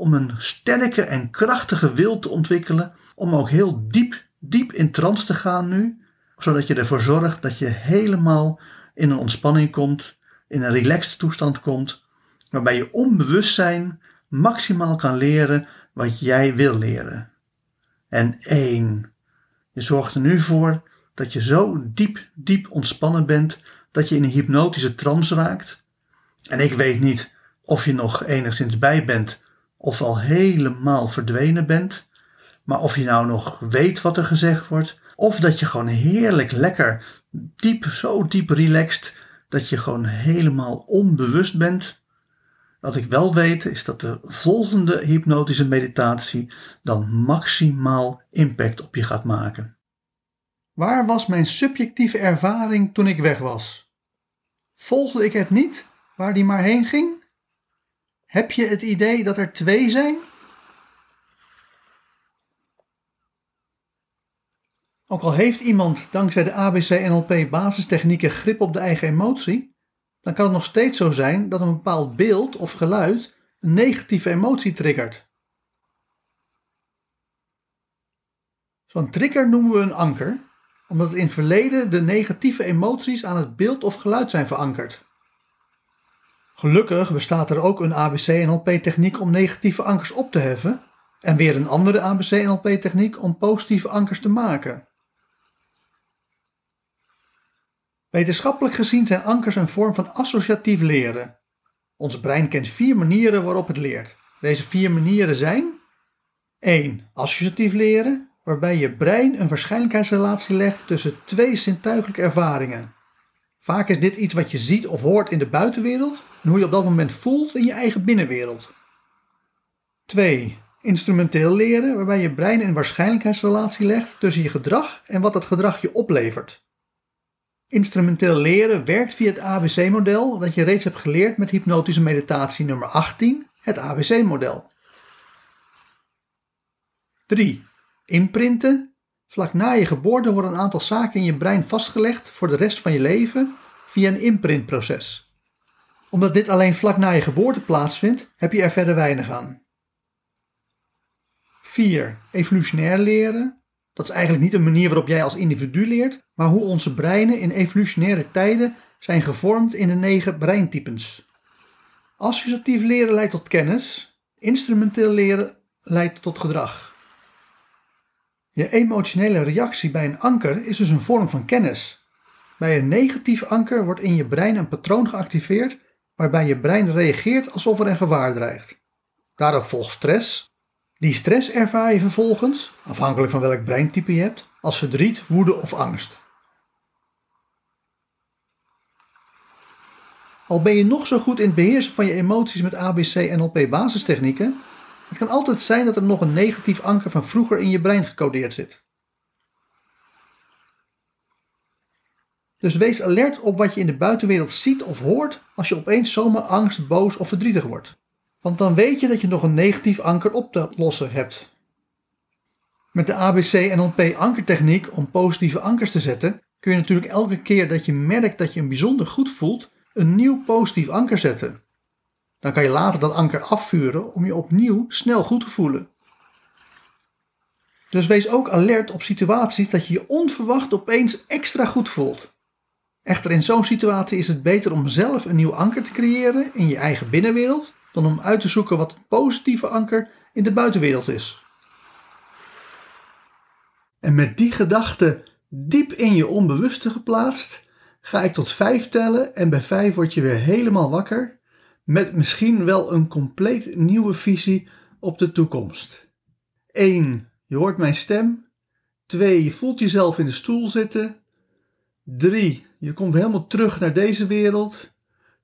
om een sterke en krachtige wil te ontwikkelen om ook heel diep, diep in trance te gaan nu, zodat je ervoor zorgt dat je helemaal in een ontspanning komt, in een relaxed toestand komt, waarbij je onbewustzijn maximaal kan leren wat jij wil leren. En één, je zorgt er nu voor dat je zo diep, diep ontspannen bent dat je in een hypnotische trance raakt. En ik weet niet of je nog enigszins bij bent of al helemaal verdwenen bent. Maar of je nou nog weet wat er gezegd wordt, of dat je gewoon heerlijk lekker diep, zo diep relaxed, dat je gewoon helemaal onbewust bent. Wat ik wel weet is dat de volgende hypnotische meditatie dan maximaal impact op je gaat maken. Waar was mijn subjectieve ervaring toen ik weg was? Volgde ik het niet waar die maar heen ging? Heb je het idee dat er twee zijn? Ook al heeft iemand dankzij de ABC-NLP basistechnieken grip op de eigen emotie, dan kan het nog steeds zo zijn dat een bepaald beeld of geluid een negatieve emotie triggert. Zo'n trigger noemen we een anker, omdat in het verleden de negatieve emoties aan het beeld of geluid zijn verankerd. Gelukkig bestaat er ook een ABC-NLP-techniek om negatieve ankers op te heffen en weer een andere ABC-NLP-techniek om positieve ankers te maken. Wetenschappelijk gezien zijn ankers een vorm van associatief leren. Ons brein kent vier manieren waarop het leert. Deze vier manieren zijn 1. Associatief leren, waarbij je brein een waarschijnlijkheidsrelatie legt tussen twee zintuigelijke ervaringen. Vaak is dit iets wat je ziet of hoort in de buitenwereld en hoe je op dat moment voelt in je eigen binnenwereld. 2. Instrumenteel leren, waarbij je brein een waarschijnlijkheidsrelatie legt tussen je gedrag en wat dat gedrag je oplevert. Instrumenteel leren werkt via het ABC-model dat je reeds hebt geleerd met hypnotische meditatie nummer 18, het ABC-model. 3. Imprinten. Vlak na je geboorte worden een aantal zaken in je brein vastgelegd voor de rest van je leven via een imprintproces. Omdat dit alleen vlak na je geboorte plaatsvindt, heb je er verder weinig aan. 4. Evolutionair leren. Dat is eigenlijk niet een manier waarop jij als individu leert, maar hoe onze breinen in evolutionaire tijden zijn gevormd in de negen breintypes. Associatief leren leidt tot kennis, instrumenteel leren leidt tot gedrag. Je emotionele reactie bij een anker is dus een vorm van kennis. Bij een negatief anker wordt in je brein een patroon geactiveerd waarbij je brein reageert alsof er een gevaar dreigt. Daarop volgt stress. Die stress ervaar je vervolgens, afhankelijk van welk breintype je hebt, als verdriet, woede of angst. Al ben je nog zo goed in het beheersen van je emoties met ABC NLP basistechnieken, het kan altijd zijn dat er nog een negatief anker van vroeger in je brein gecodeerd zit. Dus wees alert op wat je in de buitenwereld ziet of hoort als je opeens zomaar angst, boos of verdrietig wordt. Want dan weet je dat je nog een negatief anker op te lossen hebt. Met de ABC NLP ankertechniek om positieve ankers te zetten, kun je natuurlijk elke keer dat je merkt dat je een bijzonder goed voelt, een nieuw positief anker zetten. Dan kan je later dat anker afvuren om je opnieuw snel goed te voelen. Dus wees ook alert op situaties dat je je onverwacht opeens extra goed voelt. Echter, in zo'n situatie is het beter om zelf een nieuw anker te creëren in je eigen binnenwereld, dan om uit te zoeken wat het positieve anker in de buitenwereld is. En met die gedachte diep in je onbewuste geplaatst, ga ik tot vijf tellen en bij vijf word je weer helemaal wakker met misschien wel een compleet nieuwe visie op de toekomst. 1. Je hoort mijn stem. 2. Je voelt jezelf in de stoel zitten. 3. Je komt helemaal terug naar deze wereld.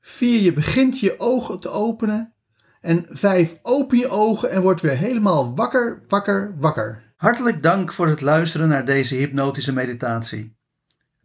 4. Je begint je ogen te openen. En 5. Open je ogen en word weer helemaal wakker, wakker, wakker. Hartelijk dank voor het luisteren naar deze hypnotische meditatie.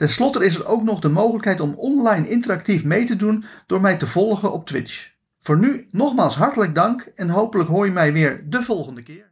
Ten slotte is er ook nog de mogelijkheid om online interactief mee te doen door mij te volgen op Twitch. Voor nu nogmaals hartelijk dank en hopelijk hoor je mij weer de volgende keer.